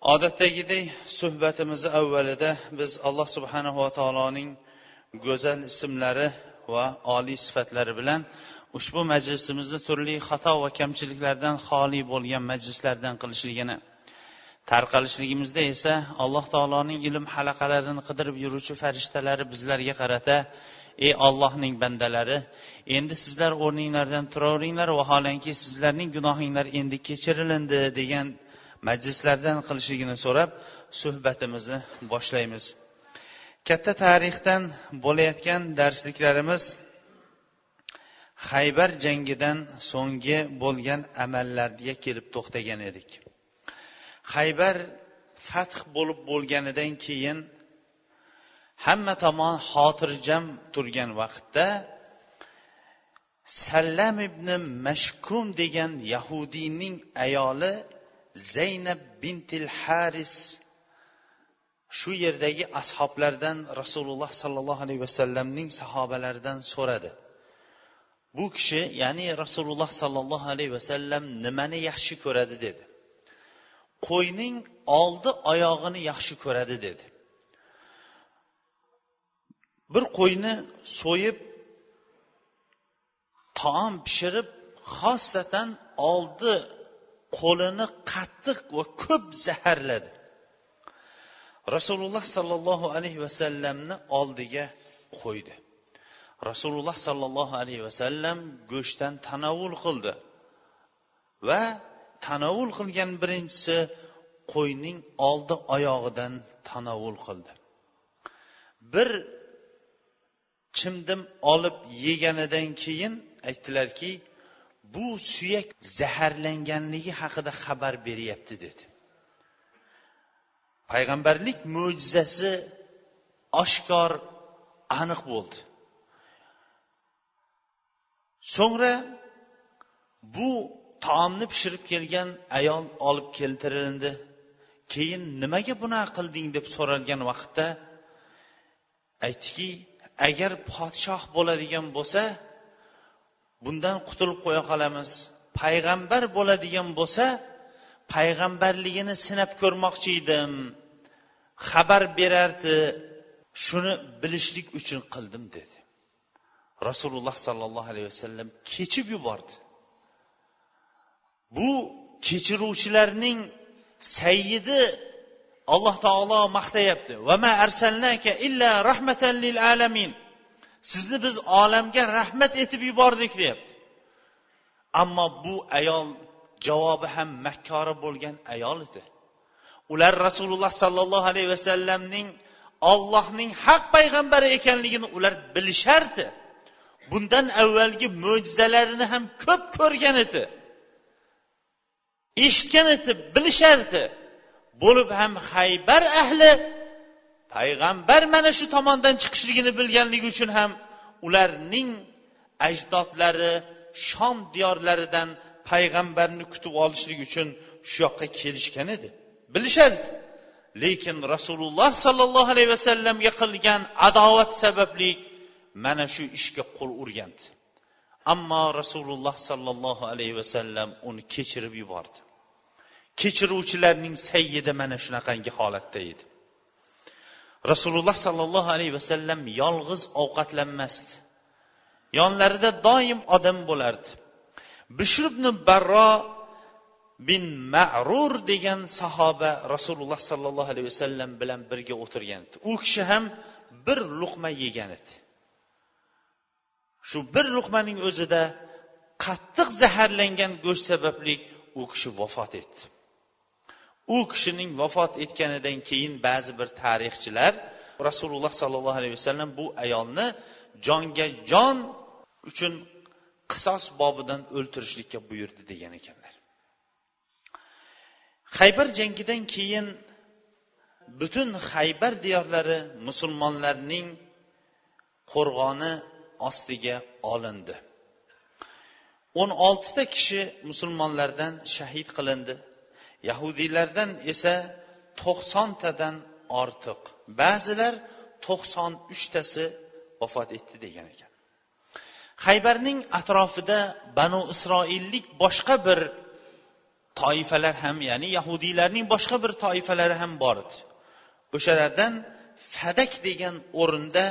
Odatdagidek suhbatimizni avvalida biz alloh subhanava taoloning go'zal ismlari va oliy sifatlari bilan ushbu majlisimizni turli xato va kamchiliklardan xoli bo'lgan majlislardan qilishligini tarqalishligimizda esa alloh taoloning ilm halaqalarini qidirib yuruvchi farishtalari bizlarga qarata ey ollohning bandalari endi sizlar o'rninglardan turaveringlar vaholanki sizlarning gunohinglar endi kechirilindi degan majlislardan qilishligini so'rab suhbatimizni boshlaymiz. Katta tarixdan bo'layotgan darsliklarimiz haybar jangidan so'nggi bo'lgan amallarga kelib to'xtagan edik. Haybar fath bo'lib bo'lganidan keyin hamma tomon xotirjam turgan vaqtda sallam ibn mashkum degan yahudiyning ayoli zaynab bintil haris shu yerdagi ashoblardan rasululloh sollallohu alayhi vasallamning sahobalaridan so'radi. Bu kishi ya'ni rasululloh sollallohu alayhi vasallam nimani yaxshi ko'radi dedi. Qo'yning oldi oyog'ini yaxshi ko'radi dedi. Bir qo'yni so'yib taom pishirib xossatan oldi qo'lini qattiq va ko'p zaharladi. Rasululloh sollallohu alayhi vasallamni oldiga qo'ydi. Rasululloh sollallohu alayhi vasallam go'shtdan tanovul qildi va tanovul qilgan birinchisi qo'yning oldi oyog'idan tanovul qildi. Bir chimdim olib yeganidan keyin aytdilarki bu suyak zaharlanganligi haqida xabar beryapti dedi. Payg'ambarlik mo'jizasi oshkor aniq bo'ldi. So'ngra bu taomni pishirib kelgan ayol olib keltirildi keyin nimaga bunaqa qilding deb so'ralgan vaqtda aytdiki agar podshoh bo'ladigan bo'lsa bundan qutulib qo'ya qolamiz. Payg'ambar bo'ladigan bo'lsa payg'ambarligini sinab ko'rmoqchi edim. Xabar berardi shuni bilishlik uchun qildim dedi. Rasululloh sollallohu alayhi vasallam kechib yubordi. Bu kechiruvchilarning sayyidi alloh taolo maqtayapti. Sizni biz olamga rahmat etib yubordik deyapti. Ammo bu ayol javobi ham makkori bo'lgan ayol edi. Ular rasululloh sollallohu alayhi vasallamning ollohning haq payg'ambari ekanligini ular bilishardi. Bundan avvalgi mo'jizalarini ham ko'p ko'rgan edi. Eshitgan edi bilishardi. Bo'lib ham haybar ahli payg'ambar mana shu tomondan chiqishligini bilganligi uchun ham ularning ajdodlari shom diyorlaridan payg'ambarni kutib olishlik uchun shu yoqqa kelishgan edi. Bilishardi. Lekin rasululloh sollallohu alayhi vasallamga qilgan adovat sababli mana shu ishga qo'l urgandi. Ammo rasululloh sollallohu alayhi vasallam uni kechirib yubordi. Kechiruvchilarning sayyidi mana shunaqangi holatda edi. Rasululloh sollallohu alayhi vasallam yolg'iz ovqatlanmasdi. Yonlarida doim odam bo'lardi. Bishr ibn barro bin ma'rur degan sahoba rasululloh sollallohu alayhi vasallam bilan birga o'tirgan edi u kishi ham bir luqma yegan edi. Shu bir luqmaning o'zida qattiq zaharlangan go'sht sababli u kishi vafot etdi. U kishining vafot etganidan keyin ba'zi bir tarixchilar rasululloh sollallohu alayhi vasallam bu ayolni jonga jon uchun qisos bobidan o'ltirishlikka buyurdi degan ekanlar. Haybar jangidan keyin butun haybar diyorlari musulmonlarning qo'rg'oni ostiga olindi. O'n oltita kishi musulmonlardan shahid qilindi. Yahudiylardan esa to'qsontadan ortiq. Ba'zilar to'qson uchtasi vafot etdi degan ekan. Haybarning atrofida banu isroillik boshqa bir toifalar ham ya'ni yahudiylarning boshqa bir toifalari ham bor edi. O'shalardan fadak degan o'rinda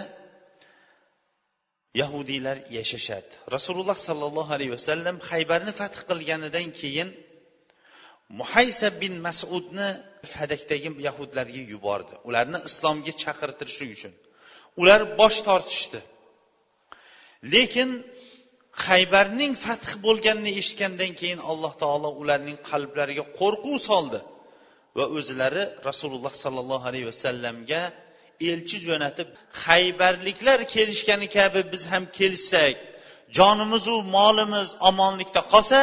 yahudiylar yashashardi rasululloh sollallohu alayhi vasallam haybarni fath qilganidan keyin muhaysa bin masudni fadakdagi yahudlarga yubordi. Ularni islomga chaqirtirishlik uchun. Ular bosh tortishdi. Lekin haybarning fath bo'lganini eshitgandan keyin alloh taolo ularning qalblariga qo'rquv soldi va o'zlari rasululloh sollallohu alayhi vasallamga elchi jo'natib haybarliklar kelishgani kabi biz ham kelishsak jonimizu molimiz omonlikda qolsa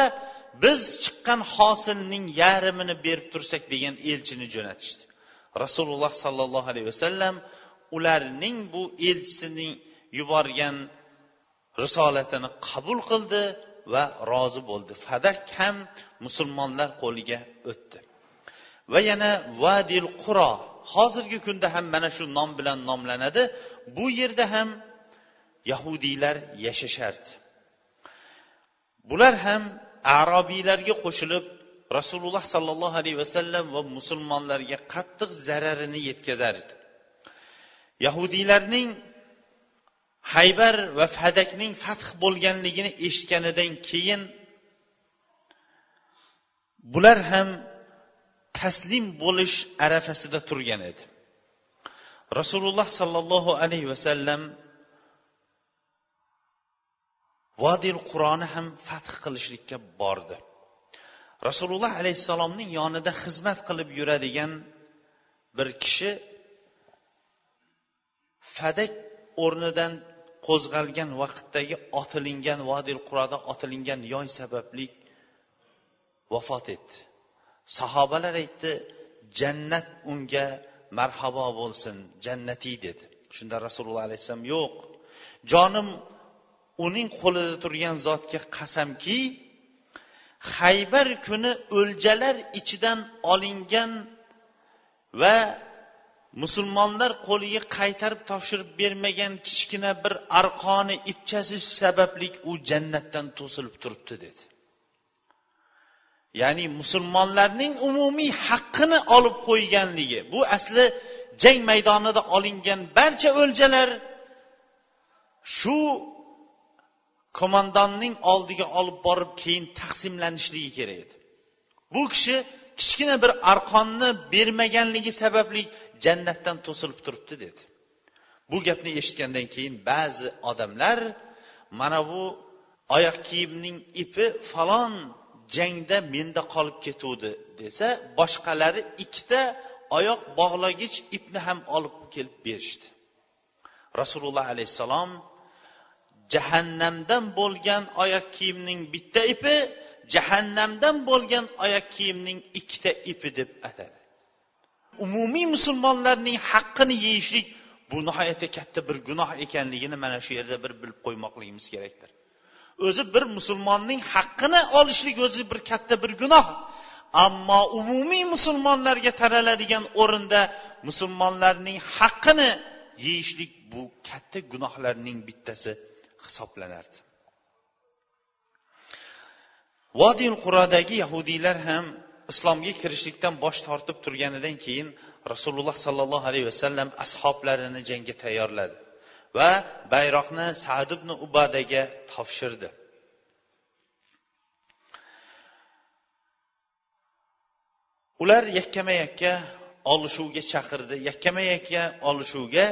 biz chiqqan hosilning yarmini berib tursak degan elchini jo'natishdi. Rasululloh sollallohu alayhi vasallam ularning bu elchisining yuborgan risolatini qabul qildi va rozi bo'ldi. Fadak ham musulmonlar qo'liga o'tdi. Va yana vadil quro hozirgi kunda ham mana shu nom bilan nomlanadi. Bu yerda ham yahudiylar yashashardi. Bular ham arobiylarga qo'shilib rasululloh sollallohu alayhi vasallam va musulmonlarga qattiq zararini yetkazardi yahudiylarning haybar va fadakning fath bo'lganligini eshitganidan keyin bular ham taslim bo'lish arafasida turgan edi. Rasululloh sollallohu alayhi vasallam vodil qur'oni ham fath qilishlikka bordi. Rasululloh alayhissalomning yonida xizmat qilib yuradigan bir kishi fadak o'rnidan qo'zg'algan vaqtdagi otilingan vodil quroda otilingan yoy sababli vafot etdi. Sahobalar aytdi jannat unga marhabo bo'lsin jannatiy dedi. Shunda rasululloh alayhissalom yo'q jonim uning qo'lida turgan zotga qasamki haybar kuni o'ljalar ichidan olingan va musulmonlar qo'liga qaytarib topshirib bermagan kichkina bir arqoni ipchasi sababli u jannatdan to'silib turibdi dedi. Ya'ni musulmonlarning umumiy haqqini olib qo'yganligi bu asli jang maydonida olingan barcha o'ljalar shu qo'mondonning oldiga olib borib keyin taqsimlanishligi kerak edi. Bu kishi kichkina bir arqonni bermaganligi sababli jannatdan to'silib turibdi dedi. Bu gapni eshitgandan keyin ba'zi odamlar mana bu oyoq kiyimning ipi falon jangda menda qolib ketuvdi desa boshqalari ikkita oyoq bog'lagich ipni ham olib kelib berishdi. Rasululloh alayhissalom jahannamdan bo'lgan oyoq kiyimning bitta ipi jahannamdan bo'lgan oyoq kiyimning ikkita ipi deb atadi. Umumiy musulmonlarning haqqini yeyishlik bu nihoyatda katta bir gunoh ekanligini mana shu yerda bir bilib qo'ymoqligimiz kerakdir. O'zi bir musulmonning haqqini olishlik o'zi bir katta bir gunoh. Ammo umumiy musulmonlarga taraladigan o'rinda musulmonlarning haqqini yeyishlik bu katta gunohlarning bittasi. Hisoblanardi. Vodil qurodagi yahudiylar ham islomga kirishlikdan bosh tortib turganidan keyin rasululloh sollallohu alayhi vasallam ashoblarini jangga tayyorladi va bayroqni sad ibn ubadaga topshirdi. Ular yakkama yakka olishuvga chaqirdi yakkama yakka olishuvga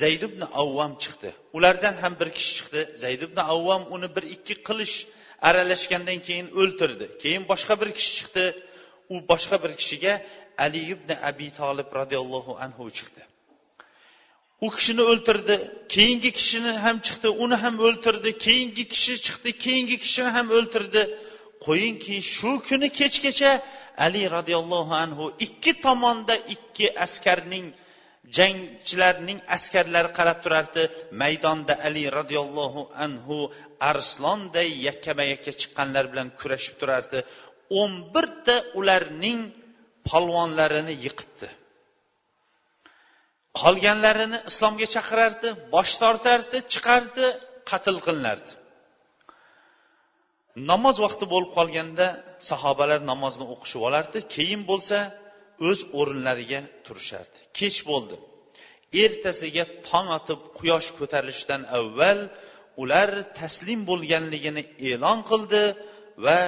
zayd ibn avvam chiqdi. Ulardan ham bir kishi chiqdi. Zayd ibn avvam uni bir ikki qilish aralashgandan keyin o'ltirdi. Keyin boshqa bir kishi chiqdi. U boshqa bir kishiga ali ibn abi tolib roziyallohu anhu chiqdi. U kishini o'ltirdi. Keyingi kishini ham chiqdi. Uni ham o'ltirdi. Keyingi kishi chiqdi. Keyingi kishini ham o'ltirdi. Qo'yingki shu kuni kechgacha ali roziyallohu anhu ikki tomonda ikki askarning jangchilarning askarlari qarab turardi. Maydonda ali roziyallohu anhu arslonday yakkama yakka chiqqanlar bilan kurashib turardi. O'n birta ularning polvonlarini yiqitdi. Qolganlarini islomga chaqirardi bosh tortardi chiqardi qatl qilinardi. Namoz vaqti bo'lib qolganda sahobalar namozni o'qishib olardi. Keyin bo'lsa o'z o'rinlariga turishardi. Kech bo'ldi. Ertasiga tong otib quyosh ko'tarilishidan avval ular taslim bo'lganligini e'lon qildi va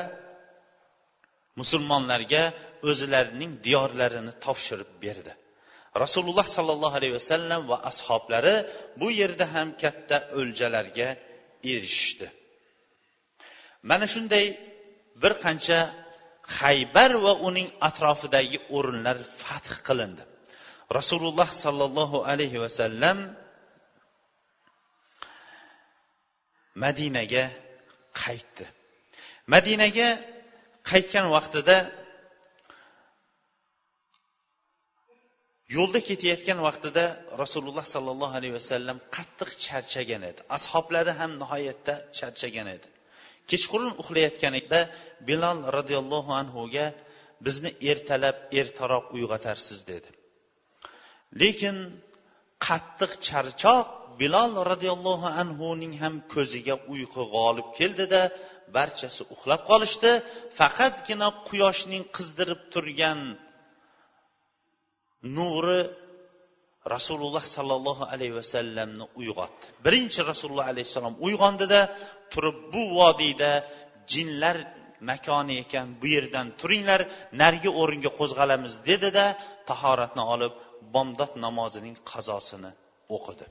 musulmonlarga o'zlarining diyorlarini topshirib berdi. Rasululloh sollallohu alayhi vasallam va ashoblari bu yerda ham katta o'ljalarga erishishdi. Mana shunday bir qancha haybar va uning atrofidagi o'rinlar fath qilindi. Rasululloh sollallohu alayhi vasallam madinaga qaytdi. Madinaga qaytgan vaqtida yo'lda ketayotgan vaqtida rasululloh sollallohu alayhi vasallam qattiq charchagan edi. Ashoblari ham nihoyatda charchagan edi. Kechqurun uxlayotganida bilol roziyallohu anhuga bizni ertalab ertaroq uyg'otarsiz dedi. Lekin qattiq charchoq bilol roziyallohu anhuning ham ko'ziga uyqu g'olib keldida barchasi uxlab qolishdi. Faqatgina quyoshning qizdirib turgan nuri rasululloh sollallohu alayhi vasallamni uyg'otdi. Birinchi rasululloh alayhissalom uyg'ondida turib bu vodiyda jinlar makoni ekan bu yerdan turinglar narigi o'ringa qo'zg'alamiz dedida tahoratni olib bomdod namozining qazosini o'qidi.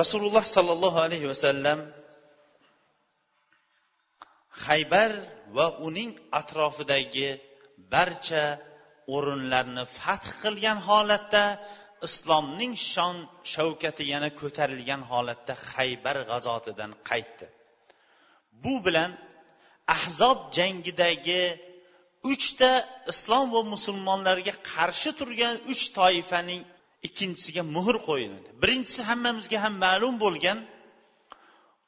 Rasululloh sollallohu alayhi vasallam haybar va uning atrofidagi barcha o'rinlarni fath qilgan holatda islomning shon shavkati yana ko'tarilgan holatda haybar g'azotidan qaytdi. Bu bilan ahzob jangidagi uchta islom va musulmonlarga qarshi turgan uch toifaning ikkinchisiga muhr qo'yildi. Birinchisi hammamizga ham ma'lum bo'lgan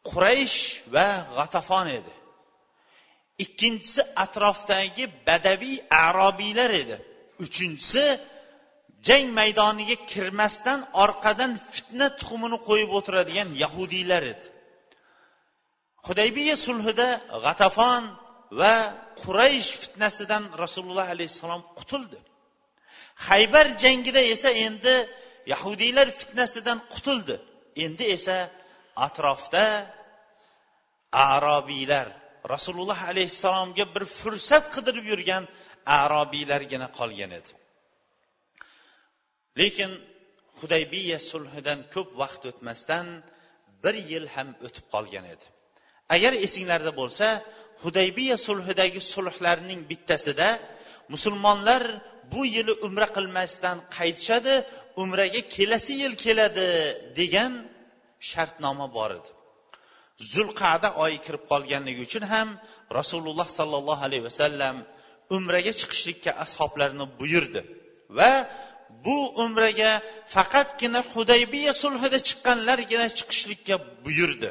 quraysh va g'atafon edi. Ikkinchisi atrofdagi badaviy arobiylar edi. Uchinchisi jang maydoniga kirmasdan orqadan fitna tuxumini qo'yib o'tiradigan yahudiylar edi. Hudaybiya sulhida g'atafon va quraysh fitnasidan rasululloh alayhissalom qutuldi. Haybar jangida esa endi yahudiylar fitnasidan qutuldi. Endi esa atrofda arobiylar rasululloh alayhissalomga bir fursat qidirib yurgan arobiylargina qolgan edi. Lekin hudaybiya sulhidan ko'p vaqt o'tmasdan bir yil ham o'tib qolgan edi. Agar esinglarda bo'lsa hudaybiya sulhidagi sulhlarning bittasida musulmonlar bu yili umra qilmasdan qaytishadi umraga kelasi yil keladi degan shartnoma bor edi. Zulqada oyi kirib qolganligi uchun ham rasululloh sollallohu alayhi vasallam umraga chiqishlikka ashoblarni buyurdi va bu umraga faqatgina hudaybiya sulhida chiqqanlargina chiqishlikka buyurdi.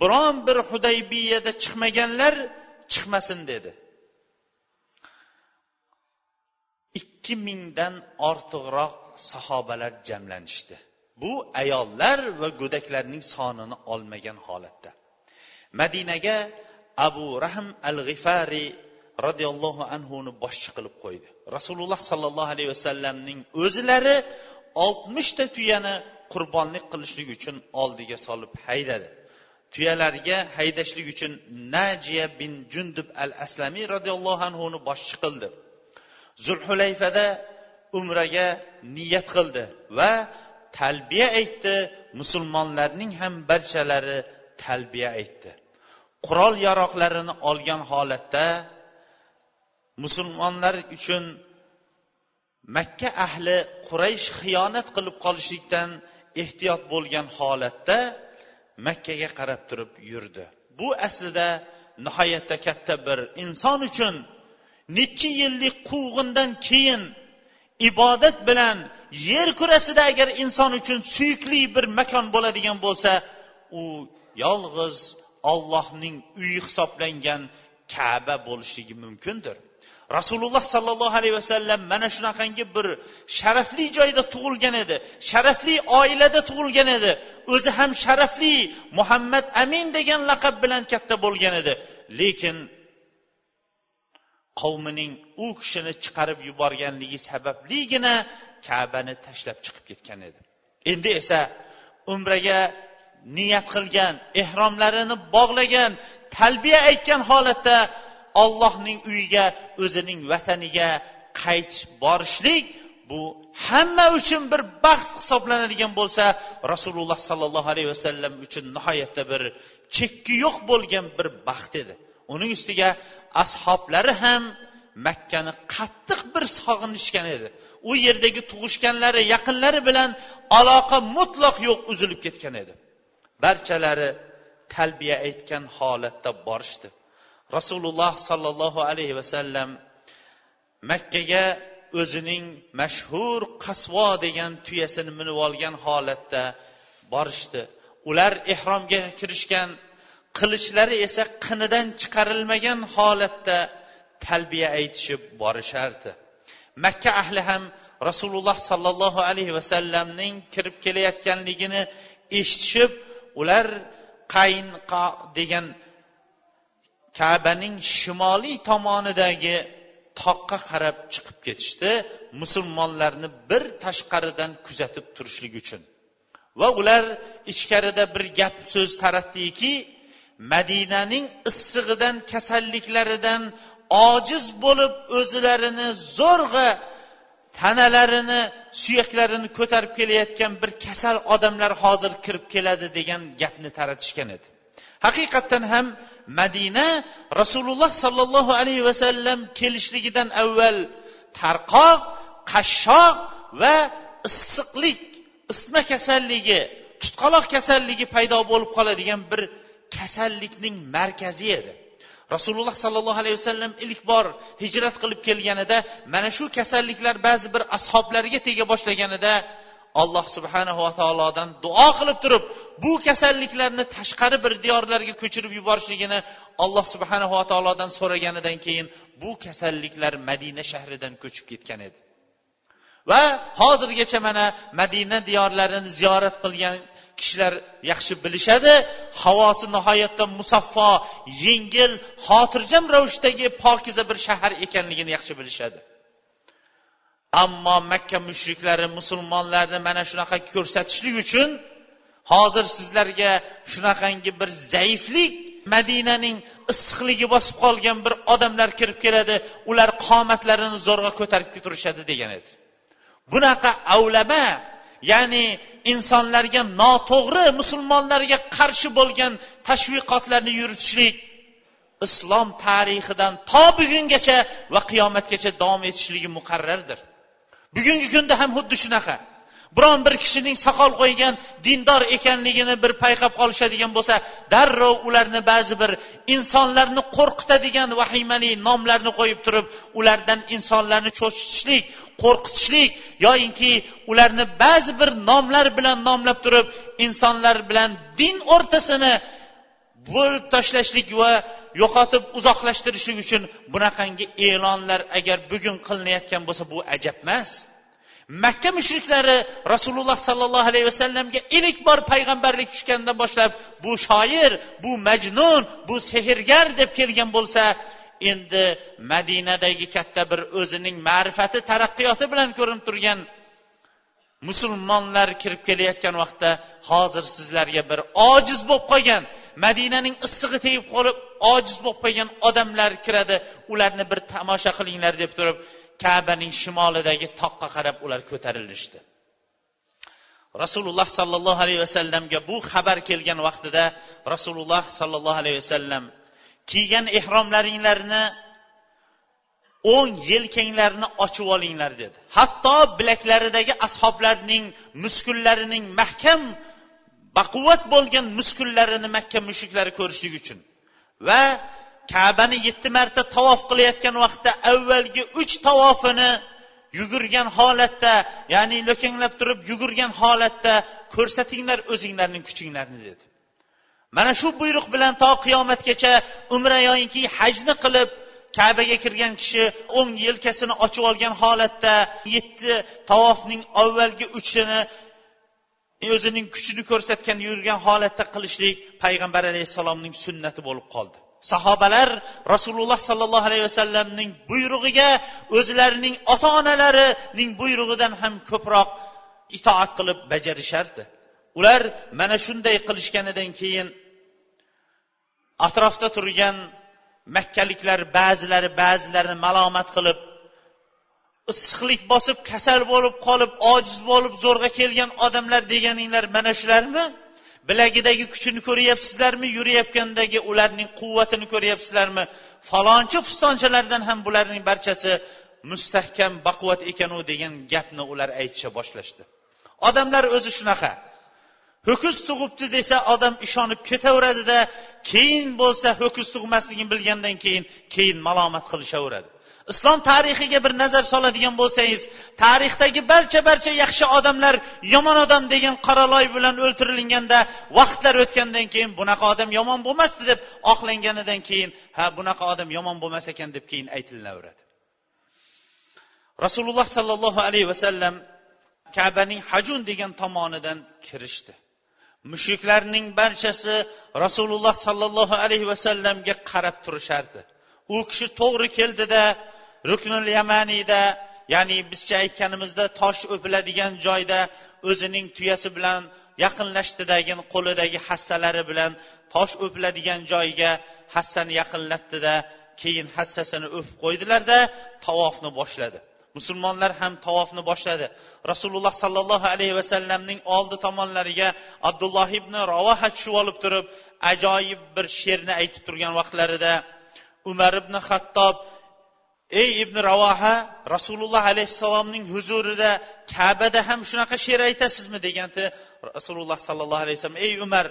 Biron bir hudaybiyada chiqmaganlar chiqmasin dedi. Ikki mingdan ortiqroq sahobalar jamlanishdi. Bu ayollar va go'daklarning sonini olmagan holatda. Madinaga abu rahm al g'ifari roziyallohu anhuni boshchi qilib qo'ydi. Rasululloh sollallohu alayhi vasallamning o'zlari oltmishta tuyani qurbonlik qilishlik uchun oldiga solib haydadi. Tuyalarga haydashlik uchun najiya bin jundub al aslamiy roziyallohu anhuni boshchi qildi zulhulayfada umraga niyat qildi va talbiya aytdi musulmonlarning ham barchalari talbiya aytdi. Qurol yaroqlarini olgan holatda musulmonlar uchun makka ahli quraysh xiyonat qilib qolishlikdan ehtiyot bo'lgan holatda makkaga qarab turib yurdi. Bu aslida nihoyatda katta bir inson uchun necha yillik quvg'indan keyin ibodat bilan yer kurasida agar inson uchun suyukli bir makon bo'ladigan bo'lsa u yolg'iz ollohning uyi hisoblangan kaba bo'lishligi mumkindir. Rasululloh sollallohu alayhi vasallam mana shunaqangi bir sharafli joyda tug'ilgan edi. Sharafli oilada tug'ilgan edi. O'zi ham sharafli muhammad amin degan laqab bilan katta bo'lgan edi. Lekin qavmining u kishini chiqarib yuborganligi sababligina kabani tashlab chiqib ketgan edi. Endi esa umraga niyat qilgan ehromlarini bog'lagan talbiya aytgan holatda ollohning uyiga o'zining vataniga qaytib borishlik bu hamma uchun bir baxt hisoblanadigan bo'lsa rasululloh sollallohu alayhi vasallam uchun nihoyatda bir chekki yo'q bo'lgan bir baxt edi. Uning ustiga ashoblari ham makkani qattiq bir sog'inishgan edi. U yerdagi tug'ishganlari yaqinlari bilan aloqa mutlaq yo'q uzilib ketgan edi. Barchalari talbiya aytgan holatda borishdi. Rasululloh sollallohu alayhi vasallam makkaga o'zining mashhur qasvo degan tuyasini minib olgan holatda borishdi. Ular ehromga kirishgan qilichlari esa qinidan chiqarilmagan holatda talbiya aytishib borishardi. Makka ahli ham rasululloh sollallohu alayhi vasallamning kirib kelayotganligini eshitishib ular qaynqo degan kabaning shimoliy tomonidagi toqqa qarab chiqib ketishdi musulmonlarni bir tashqaridan kuzatib turishlik uchun. Va ular ichkarida bir gap so'z taratdiki madinaning issig'idan kasalliklaridan ojiz bo'lib o'zlarini zo'rg'a tanalarini suyaklarini ko'tarib kelayotgan bir kasal odamlar hozir kirib keladi degan gapni taratishgan edi. Haqiqatdan ham madina rasululloh sollallohu alayhi vasallam kelishligidan avval tarqoq qashshoq va issiqlik isma kasalligi tutqaloq kasalligi paydo bo'lib qoladigan bir kasallikning markazi edi. Rasululloh sollallohu alayhi vasallam ilk bor hijrat qilib kelganida mana shu kasalliklar ba'zi bir ashoblariga tega boshlaganida alloh subhanahu va taolodan duo qilib turib bu kasalliklarni tashqari bir diyorlarga ko'chirib yuborishligini alloh subhanahu va taolodan so'raganidan keyin bu kasalliklar madina shahridan ko'chib ketgan edi. Va hozirgacha mana madina diyorlarini ziyorat qilgan kishilar yaxshi bilishadi. Havosi nihoyatda musaffo yengil xotirjam ravishdagi pokiza bir shahar ekanligini yaxshi bilishadi. Ammo makka mushriklari musulmonlarni mana shunaqa ko'rsatishlik uchun hozir sizlarga shunaqangi bir zaiflik madinaning issiqligi bosib qolgan bir odamlar kirib keladi ular qomatlarini zo'rg'a ko'tarib turishadi degan edi. Bunaqa avlama ya'ni insonlarga noto'g'ri musulmonlarga qarshi bo'lgan tashviqotlarni yuritishlik islom tarixidan to bugungacha va qiyomatgacha davom etishligi muqarrardir. Bugungi kunda ham xuddi shunaqa. Biron bir kishining soqol qo'ygan dindor ekanligini bir payqab qolishadigan bo'lsa darrov ularni ba'zi bir insonlarni qo'rqitadigan vahimali nomlarni qo'yib turib ulardan insonlarni cho'chitishlik qo'rqitishlik yoyinki ularni ba'zi bir nomlar bilan nomlab turib insonlar bilan din o'rtasini bo'lib tashlashlik va yo'qotib uzoqlashtirishlik uchun bunaqangi e'lonlar agar bugun qilinayotgan bo'lsa bu ajab emas makka mushriklari rasululloh sollallohu alayhi vasallamga ilk bor payg'ambarlik tushgandan boshlab bu shoir bu majnun bu sehrgar deb kelgan bo'lsa endi madinadagi katta bir o'zining ma'rifati taraqqiyoti bilan ko'rinib turgan musulmonlar kirib kelayotgan vaqtda hozir sizlarga bir ojiz bo'lib qolgan madinaning issig'i tegib qolib ojiz bo'lib qolgan odamlar kiradi ularni bir tomosha qilinglar deb turib kabaning shimolidagi toqqa qarab ular ko'tarilishdi. Rasululloh sollallohu alayhi vasallamga bu xabar kelgan vaqtida rasululloh sollallohu alayhi vasallam kiygan ehromlaringlarni o'ng yelkanglarni ochib olinglar dedi. Hatto bilaklaridagi ashoblarning muskullarining mahkam baquvvat bo'lgan muskullarini makka mushuklari ko'rishlik uchun va kabani yetti marta tavof qilayotgan vaqtda avvalgi uch tavofini yugurgan holatda ya'ni lo'kanglab turib yugurgan holatda ko'rsatinglar o'zinglarning kuchinglarni dedi. Mana shu buyruq bilan to qiyomatgacha umra yoyinki hajni qilib kabaga kirgan kishi o'ng yelkasini ochib olgan holatda yetti tavofning avvalgi uchini o'zining kuchini ko'rsatgan yurgan holatda qilishlik payg'ambar alayhissalomning sunnati bo'lib qoldi. Sahobalar rasululloh sollallohu alayhi vasallamning buyrug'iga o'zlarining ota onalarining buyrug'idan ham ko'proq itoat qilib bajarishardi. Ular mana shunday qilishganidan keyin atrofda turgan makkaliklar ba'zilari ba'zilarini malomat qilib issiqlik bosib kasal bo'lib qolib ojiz bo'lib zo'rg'a kelgan odamlar deganinglar mana shularmi? Bilagidagi kuchini ko'ryapsizlarmi yurayotgandagi ularning quvvatini ko'ryapsizlarmi? Falonchi pistonchalardan ham bularning barchasi mustahkam baquvvat ekanu degan gapni ular aytisha boshlashdi. Odamlar o'zi shunaqa. Ho'kiz tug'ibdi desa odam ishonib ketaveradida keyin bo'lsa ho'kiz tug'masligini bilgandan keyin keyin malomat qilishaveradi. Islom tarixiga bir nazar soladigan bo'lsangiz tarixdagi barcha barcha yaxshi odamlar yomon odam degan qoraloy bilan o'ltirilganda vaqtlar o'tgandan keyin bunaqa odam yomon bo'lmasdi deb oqlanganidan keyin ha bunaqa odam yomon bo'lmas ekan deb keyin aytilaveradi. Rasululloh sollallohu alayhi vasallam kabaning hajun degan tomonidan kirishdi. Mushriklarning barchasi rasululloh sollallohu alayhi vasallamga qarab turishardi. U kishi to'g'ri keldida ruknul yamaniyda ya'ni bizcha aytganimizda tosh o'piladigan joyda o'zining tuyasi bilan yaqinlashdidagi qo'lidagi hassalari bilan tosh o'piladigan joyga hassani yaqinlatdida keyin hassasini o'pib qo'ydilarda tavofni boshladi. Musulmonlar ham tavofni boshladi. Rasululloh sollallohu alayhi vasallamning oldi tomonlariga abdulloh ibn ravoha tushib olib turib ajoyib bir she'rni aytib turgan vaqtlarida umar ibn xattob ey ibn ravoha rasululloh alayhissalomning huzurida kabada ham shunaqa she'r aytasizmi deganda rasululloh sollallohu alayhi vasallam ey umar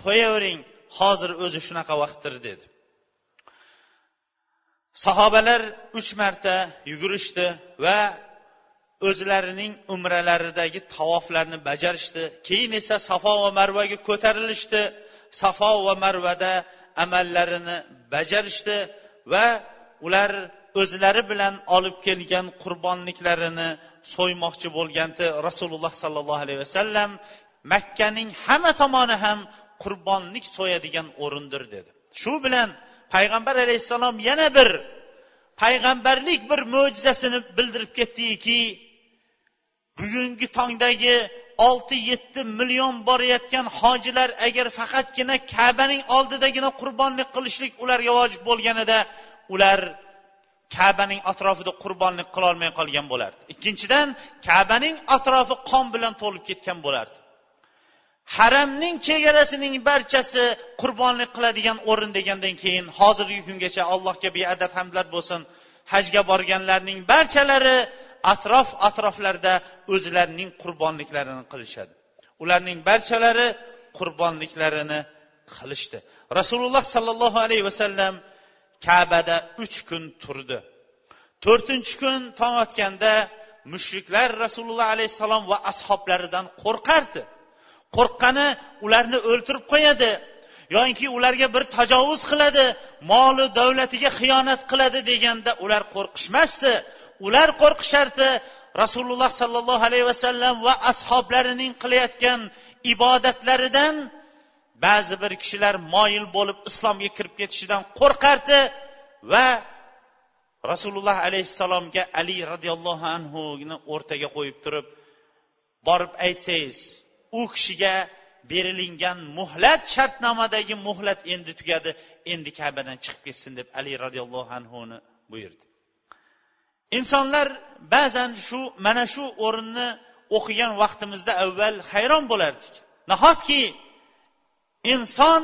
qo'yavering hozir o'zi shunaqa vaqtdir dedi. Sahobalar uch marta yugurishdi va o'zlarining umralaridagi tavoflarni bajarishdi. Keyin esa safo va marvaga ko'tarilishdi. Safo va marvada amallarini bajarishdi va ular o'zlari bilan olib kelgan qurbonliklarini so'ymoqchi bo'lganda rasululloh sollallohu alayhi vasallam. Makkaning hamma tomoni ham qurbonlik so'yadigan o'rindir dedi. Shu bilan payg'ambar alayhissalom yana bir payg'ambarlik bir mo'jizasini bildirib ketdiki bugungi tongdagi olti yetti million borayotgan hojilar agar faqatgina kabaning oldidagina qurbonlik qilishlik ularga vojib bo'lganida ular kabaning atrofida qurbonlik qilolmay qolgan bo'lardi. Ikkinchidan kabaning atrofi qon bilan to'lib ketgan bo'lardi. Haramning chegarasining barchasi qurbonlik qiladigan o'rin degandan keyin hozirgi kungacha allohga beadad hamdlar bo'lsin hajga borganlarning barchalari atrof atroflarda o'zlarining qurbonliklarini qilishadi. Ularning barchalari qurbonliklarini qilishdi. Rasululloh sollallohu alayhi vasallam kabada uch kun turdi. To'rtinchi kun tong otganda mushriklar rasululloh alayhissalom va ashoblaridan qo'rqardi. Qo'rqqani ularni o'ltirib qo'yadi yoinki ularga bir tajovuz qiladi moli davlatiga xiyonat qiladi deganda ular qo'rqishmasdi. Ular qo'rqishardi rasululloh sollallohu alayhi vasallam va ashoblarining qilayotgan ibodatlaridan ba'zi bir kishilar moyil bo'lib islomga kirib ketishidan qo'rqardi va rasululloh alayhissalomga ali roziyallohu anhuni o'rtaga qo'yib turib borib aytsangiz u kishiga berilingan muhlat shartnomadagi muhlat endi tugadi endi kabadan chiqib ketsin deb ali roziyallohu anhuni buyurdi. Insonlar ba'zan shu mana shu o'rinni o'qigan vaqtimizda avval hayron bo'lardik. Nahotki inson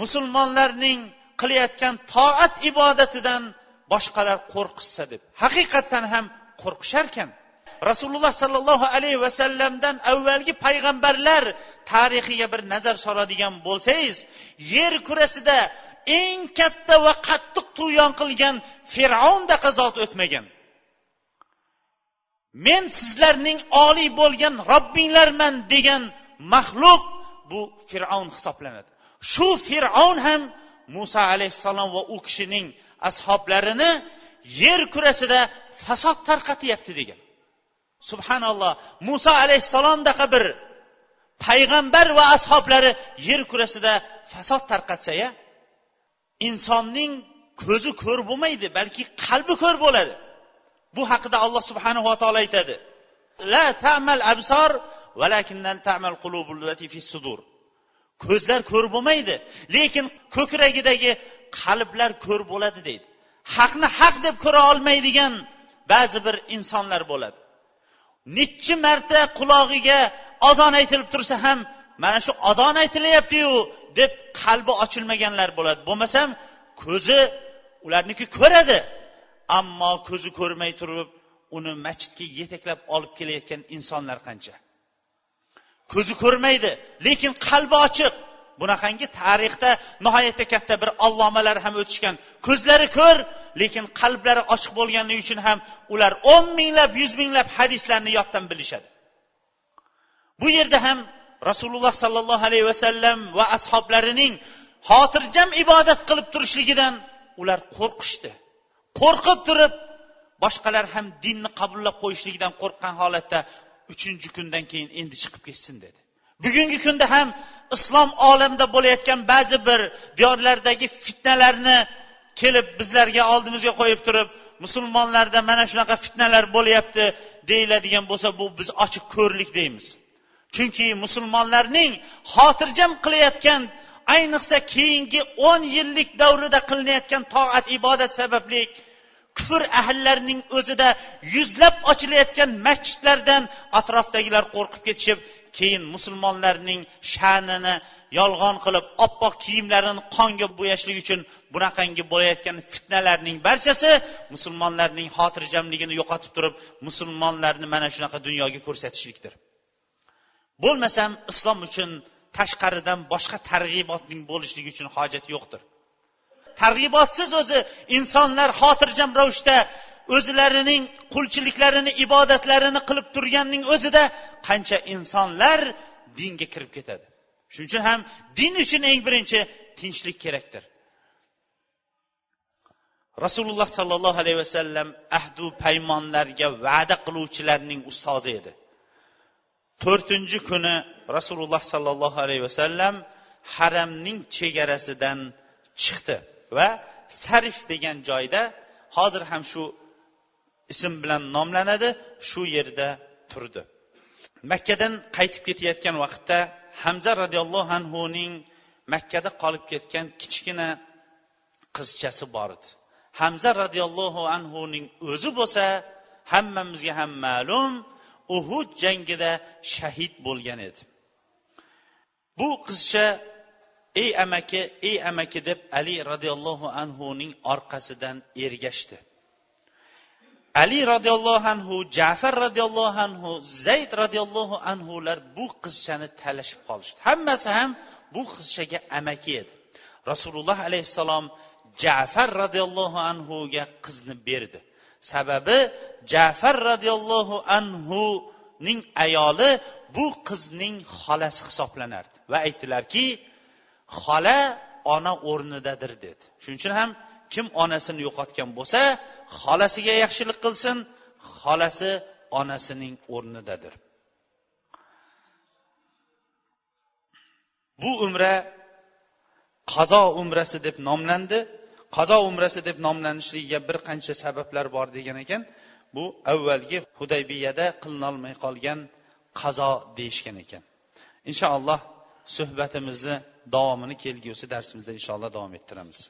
musulmonlarning qilayotgan toat ibodatidan boshqalar qo'rqishsa deb. Haqiqatdan ham qo'rqisharkan. Rasululloh sollallohu alayhi vasallamdan avvalgi payg'ambarlar tarixiga bir nazar soladigan bo'lsangiz yer kurasida eng katta va qattiq tug'yon qilgan fir'avndaqa zot o'tmagan. Men sizlarning oliy bo'lgan robbinglarman degan maxluq bu fir'avn hisoblanadi. Shu fir'avn ham muso alayhissalom va u kishining ashoblarini yer kurasida fasod tarqatyapti degan. Subhanalloh muso alayhissalomdaqa bir payg'ambar va ashoblari yer kurasida fasod tarqatsa ya insonning ko'zi ko'r bo'lmaydi balki qalbi ko'r bo'ladi. Bu haqida alloh subhanava taolo aytadi. La tamal absor ko'zlar ko'r bo'lmaydi lekin ko'kragidagi qalblar ko'r bo'ladi deydi. Haqni haq deb ko'ra olmaydigan ba'zi bir insonlar bo'ladi. Nechi marta qulog'iga ozon aytilib tursa ham mana shu ozon aytilyaptiyu deb qalbi ochilmaganlar bo'ladi. Bo'lmasam ko'zi ularniki ko'radi. Ammo ko'zi ko'rmay turib uni masjidga yetaklab olib kelayotgan insonlar qancha? Ko'zi ko'rmaydi lekin qalbi ochiq. Bunaqangi tarixda nihoyatda katta bir allomalar ham o'tishgan. Ko'zlari ko'r lekin qalblari ochiq bo'lganligi uchun ham ular o'n minglab yuz minglab hadislarni yoddan bilishadi. Bu yerda ham rasululloh sollallohu alayhi vasallam va ashoblarining xotirjam ibodat qilib turishligidan ular qo'rqishdi. Qo'rqib turib boshqalar ham dinni qabullab qo'yishligidan qo'rqqan holatda uchinchi kundan keyin endi chiqib ketsin dedi. Bugungi kunda ham islom olamida bo'layotgan ba'zi bir diyorlardagi fitnalarni kelib bizlarga oldimizga qo'yib turib musulmonlarda mana shunaqa fitnalar bo'lyapti deyiladigan bo'lsa bu biz ochiq ko'rlik deymiz. Chunki musulmonlarning xotirjam qilayotgan ayniqsa keyingi o'n yillik davrida qilinayotgan toat ibodat sababli kufr ahllarining o'zida yuzlab ochilayotgan masjidlardan atrofdagilar qo'rqib ketishib keyin musulmonlarning sha'nini yolg'on qilib oppoq kiyimlarini qonga bo'yashlik uchun bunaqangi bo'layotgan fitnalarning barchasi musulmonlarning xotirjamligini yo'qotib turib musulmonlarni mana shunaqa dunyoga ko'rsatishlikdir. Bo'lmasam islom uchun tashqaridan boshqa targ'ibotning bo'lishligi uchun hojat yo'qdir. Targ'ibotsiz o'zi insonlar xotirjam ravishda o'zlarining qulchiliklarini ibodatlarini qilib turganning o'zida qancha insonlar dinga kirib ketadi. Shuning uchun ham din uchun eng birinchi tinchlik kerakdir. Rasululloh sollallohu alayhi vasallam ahdu paymonlarga va'da qiluvchilarning ustozi edi. To'rtinchi kuni rasululloh sollallohu alayhi vasallam haramning chegarasidan chiqdi. Va sarif degan joyda hozir ham shu ism bilan nomlanadi shu yerda turdi. Makkadan qaytib ketayotgan vaqtda hamza roziyallohu anhuning makkada qolib ketgan kichkina qizchasi bor edi. Hamza roziyallohu anhuning o'zi bo'lsa hammamizga ham ma'lum uhud jangida shahid bo'lgan edi. Bu qizcha ey amaki ey amaki deb ali roziyallohu anhuning orqasidan ergashdi. Ali roziyallohu anhu jafar roziyallohu anhu zayd roziyallohu anhular bu qizchani talashib qolishdi. Hammasi ham bu qizchaga amaki edi. Rasululloh alayhissalom jafar roziyallohu anhuga qizni berdi. Sababi jafar roziyallohu anhuning ayoli bu qizning xolasi hisoblanardi va aytdilarki xola ona o'rnidadir dedi. Shuning uchun ham kim onasini yo'qotgan bo'lsa xolasiga yaxshilik qilsin xolasi onasining o'rnidadir. Bu umra qazo umrasi deb nomlandi. Qazo umrasi deb nomlanishligiga bir qancha sabablar bor degan ekan. Bu avvalgi hudaybiyada qilinolmay qolgan qazo deyishgan ekan. Inshaalloh suhbatimizni davomini kelgusi darsimizda inshaalloh davom ettiramiz